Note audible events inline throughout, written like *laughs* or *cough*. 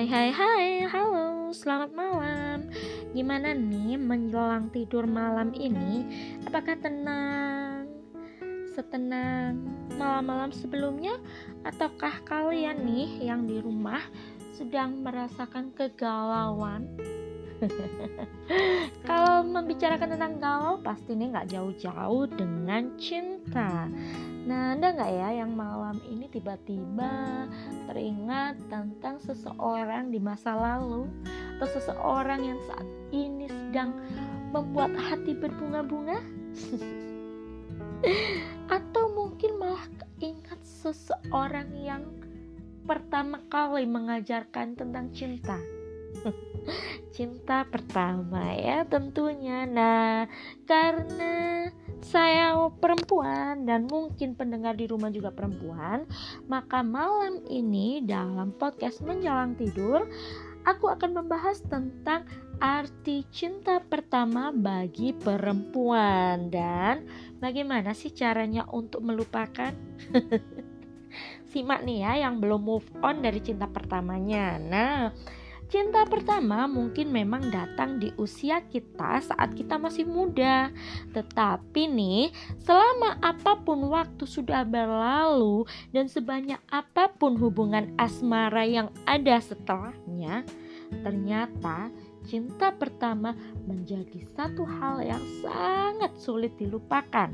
Hai hai hai, halo, selamat malam Gimana nih menjelang tidur malam ini? Apakah tenang? Setenang malam-malam sebelumnya? Ataukah kalian nih yang di rumah sedang merasakan kegalauan? *laughs* Kalau membicarakan tentang galau, pasti nih nggak jauh-jauh dengan cinta Nah, ada nggak ya yang malam ini tiba-tiba teringat tentang seseorang di masa lalu atau seseorang yang saat ini sedang membuat hati berbunga-bunga? *laughs* atau mungkin malah ingat seseorang yang pertama kali mengajarkan tentang cinta? *laughs* cinta pertama ya tentunya. Nah, karena saya perempuan dan mungkin pendengar di rumah juga perempuan, maka malam ini dalam podcast Menjelang Tidur, aku akan membahas tentang arti cinta pertama bagi perempuan dan bagaimana sih caranya untuk melupakan. *laughs* Simak nih ya yang belum move on dari cinta pertamanya. Nah, Cinta pertama mungkin memang datang di usia kita saat kita masih muda. Tetapi nih, selama apa pun waktu sudah berlalu dan sebanyak apa pun hubungan asmara yang ada setelahnya, ternyata cinta pertama menjadi satu hal yang sangat sulit dilupakan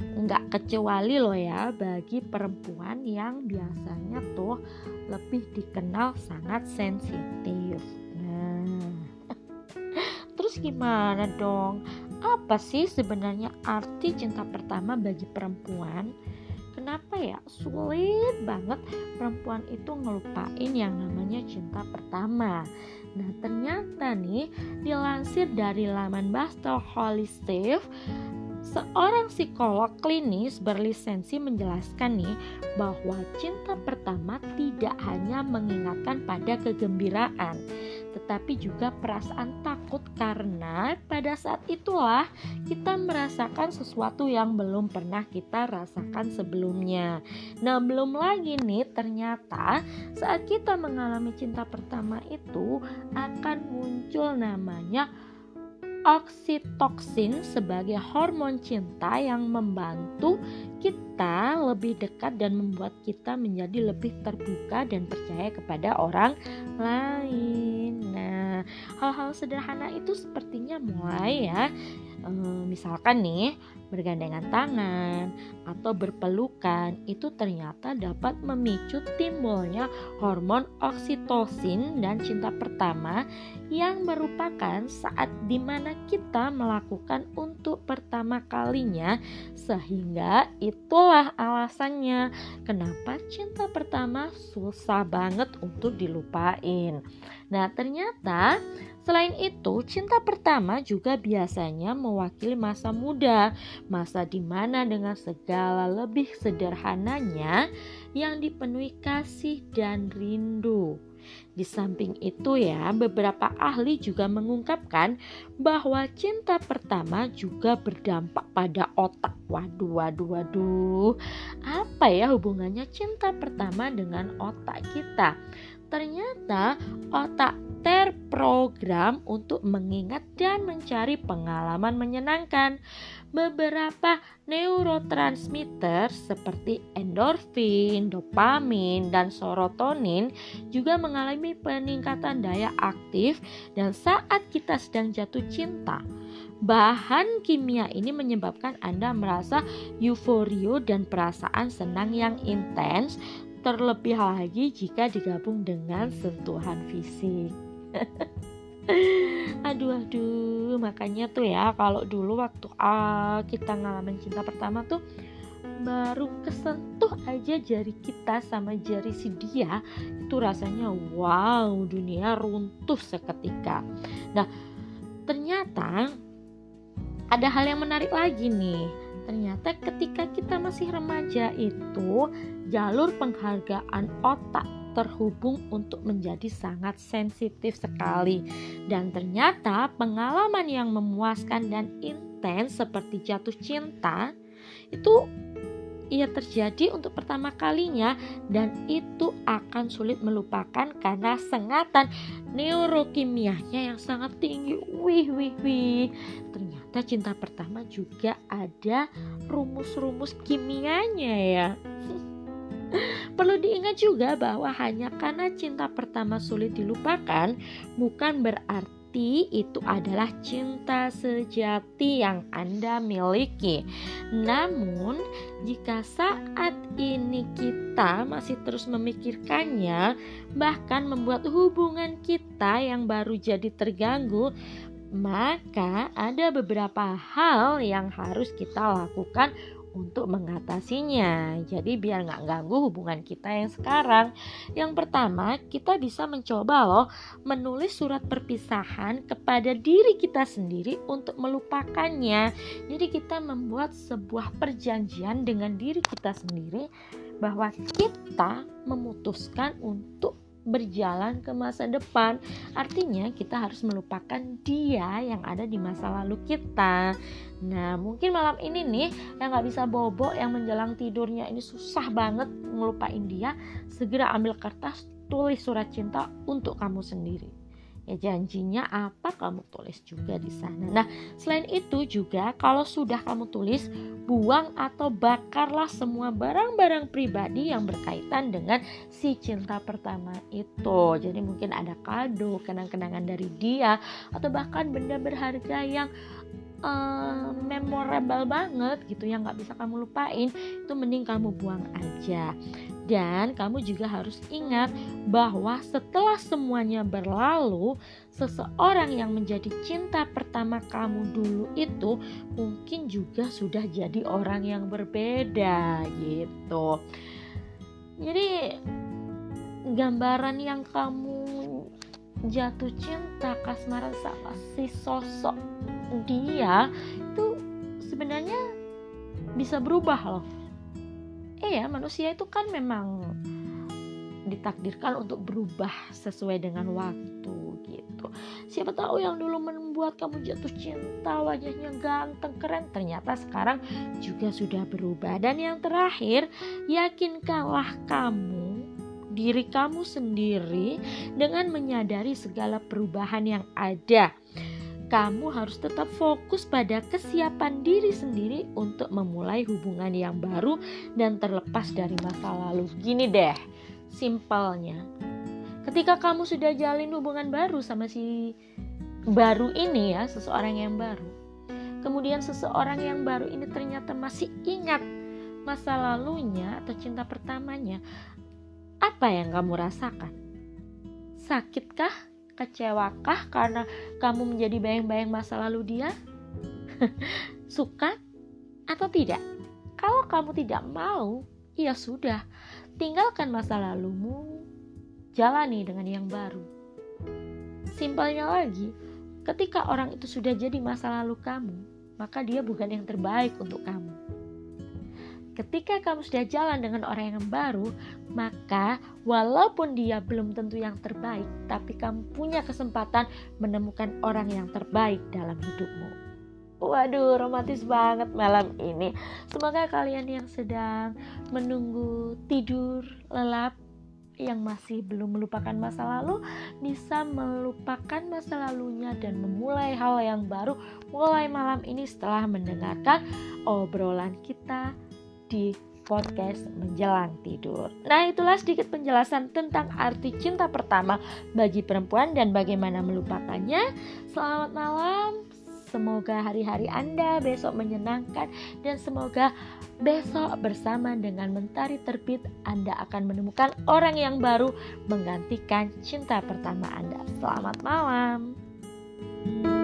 nggak kecuali loh ya bagi perempuan yang biasanya tuh lebih dikenal sangat sensitif. Nah, *laughs* terus gimana dong? Apa sih sebenarnya arti cinta pertama bagi perempuan? Kenapa ya sulit banget perempuan itu ngelupain yang namanya cinta pertama? Nah ternyata nih dilansir dari laman Bastel Holistic Seorang psikolog klinis berlisensi menjelaskan nih bahwa cinta pertama tidak hanya mengingatkan pada kegembiraan, tetapi juga perasaan takut karena pada saat itulah kita merasakan sesuatu yang belum pernah kita rasakan sebelumnya. Nah, belum lagi nih ternyata saat kita mengalami cinta pertama itu akan muncul namanya oksitoksin sebagai hormon cinta yang membantu kita lebih dekat dan membuat kita menjadi lebih terbuka dan percaya kepada orang lain. Nah, hal-hal sederhana itu sepertinya mulai ya. E, misalkan nih, bergandengan tangan atau berpelukan itu ternyata dapat memicu timbulnya hormon oksitosin dan cinta pertama yang merupakan saat di mana kita melakukan untuk pertama kalinya sehingga itulah alasannya kenapa cinta pertama susah banget untuk dilupain nah ternyata Selain itu, cinta pertama juga biasanya mewakili masa muda, masa di mana dengan segala lebih sederhananya yang dipenuhi kasih dan rindu. Di samping itu ya, beberapa ahli juga mengungkapkan bahwa cinta pertama juga berdampak pada otak. Waduh, waduh, waduh. Apa ya hubungannya cinta pertama dengan otak kita? Ternyata otak terprogram untuk mengingat dan mencari pengalaman menyenangkan. Beberapa neurotransmitter seperti endorfin, dopamin, dan serotonin juga mengalami peningkatan daya aktif dan saat kita sedang jatuh cinta. Bahan kimia ini menyebabkan Anda merasa euforia dan perasaan senang yang intens terlebih lagi jika digabung dengan sentuhan fisik. *laughs* aduh aduh makanya tuh ya kalau dulu waktu uh, kita ngalamin cinta pertama tuh baru kesentuh aja jari kita sama jari si dia itu rasanya wow dunia runtuh seketika nah ternyata ada hal yang menarik lagi nih ternyata ketika kita masih remaja itu jalur penghargaan otak terhubung untuk menjadi sangat sensitif sekali dan ternyata pengalaman yang memuaskan dan intens seperti jatuh cinta itu ia terjadi untuk pertama kalinya dan itu akan sulit melupakan karena sengatan neurokimianya yang sangat tinggi. Wih, wih, wih. Ternyata cinta pertama juga ada rumus-rumus kimianya ya. *laughs* Perlu diingat juga bahwa hanya karena cinta pertama sulit dilupakan bukan berarti itu adalah cinta sejati yang Anda miliki. Namun, jika saat ini kita masih terus memikirkannya, bahkan membuat hubungan kita yang baru jadi terganggu, maka ada beberapa hal yang harus kita lakukan untuk mengatasinya. Jadi biar nggak ganggu hubungan kita yang sekarang. Yang pertama, kita bisa mencoba loh menulis surat perpisahan kepada diri kita sendiri untuk melupakannya. Jadi kita membuat sebuah perjanjian dengan diri kita sendiri bahwa kita memutuskan untuk berjalan ke masa depan. Artinya kita harus melupakan dia yang ada di masa lalu kita. Nah mungkin malam ini nih yang nggak bisa bobo yang menjelang tidurnya ini susah banget ngelupain dia. Segera ambil kertas tulis surat cinta untuk kamu sendiri ya janjinya apa kamu tulis juga di sana. Nah, selain itu juga kalau sudah kamu tulis, buang atau bakarlah semua barang-barang pribadi yang berkaitan dengan si cinta pertama itu. Jadi mungkin ada kado, kenang-kenangan dari dia atau bahkan benda berharga yang uh, memorable banget gitu yang nggak bisa kamu lupain itu mending kamu buang aja dan kamu juga harus ingat bahwa setelah semuanya berlalu, seseorang yang menjadi cinta pertama kamu dulu itu mungkin juga sudah jadi orang yang berbeda gitu. Jadi gambaran yang kamu jatuh cinta kasmaran sama si sosok dia itu sebenarnya bisa berubah loh ya manusia itu kan memang ditakdirkan untuk berubah sesuai dengan waktu gitu. Siapa tahu yang dulu membuat kamu jatuh cinta, wajahnya ganteng, keren, ternyata sekarang juga sudah berubah. Dan yang terakhir, yakinkanlah kamu diri kamu sendiri dengan menyadari segala perubahan yang ada kamu harus tetap fokus pada kesiapan diri sendiri untuk memulai hubungan yang baru dan terlepas dari masa lalu. Gini deh, simpelnya. Ketika kamu sudah jalin hubungan baru sama si baru ini ya, seseorang yang baru. Kemudian seseorang yang baru ini ternyata masih ingat masa lalunya atau cinta pertamanya. Apa yang kamu rasakan? Sakitkah? Kecewakah karena kamu menjadi bayang-bayang masa lalu dia? *laughs* Suka atau tidak? Kalau kamu tidak mau, ya sudah, tinggalkan masa lalumu, jalani dengan yang baru. Simpelnya lagi, ketika orang itu sudah jadi masa lalu kamu, maka dia bukan yang terbaik untuk kamu. Ketika kamu sudah jalan dengan orang yang baru, maka walaupun dia belum tentu yang terbaik, tapi kamu punya kesempatan menemukan orang yang terbaik dalam hidupmu. Waduh, romantis banget malam ini. Semoga kalian yang sedang menunggu tidur lelap yang masih belum melupakan masa lalu bisa melupakan masa lalunya dan memulai hal yang baru mulai malam ini setelah mendengarkan obrolan kita di podcast menjelang tidur. Nah, itulah sedikit penjelasan tentang arti cinta pertama bagi perempuan dan bagaimana melupakannya. Selamat malam. Semoga hari-hari Anda besok menyenangkan dan semoga besok bersama dengan mentari terbit Anda akan menemukan orang yang baru menggantikan cinta pertama Anda. Selamat malam. thank you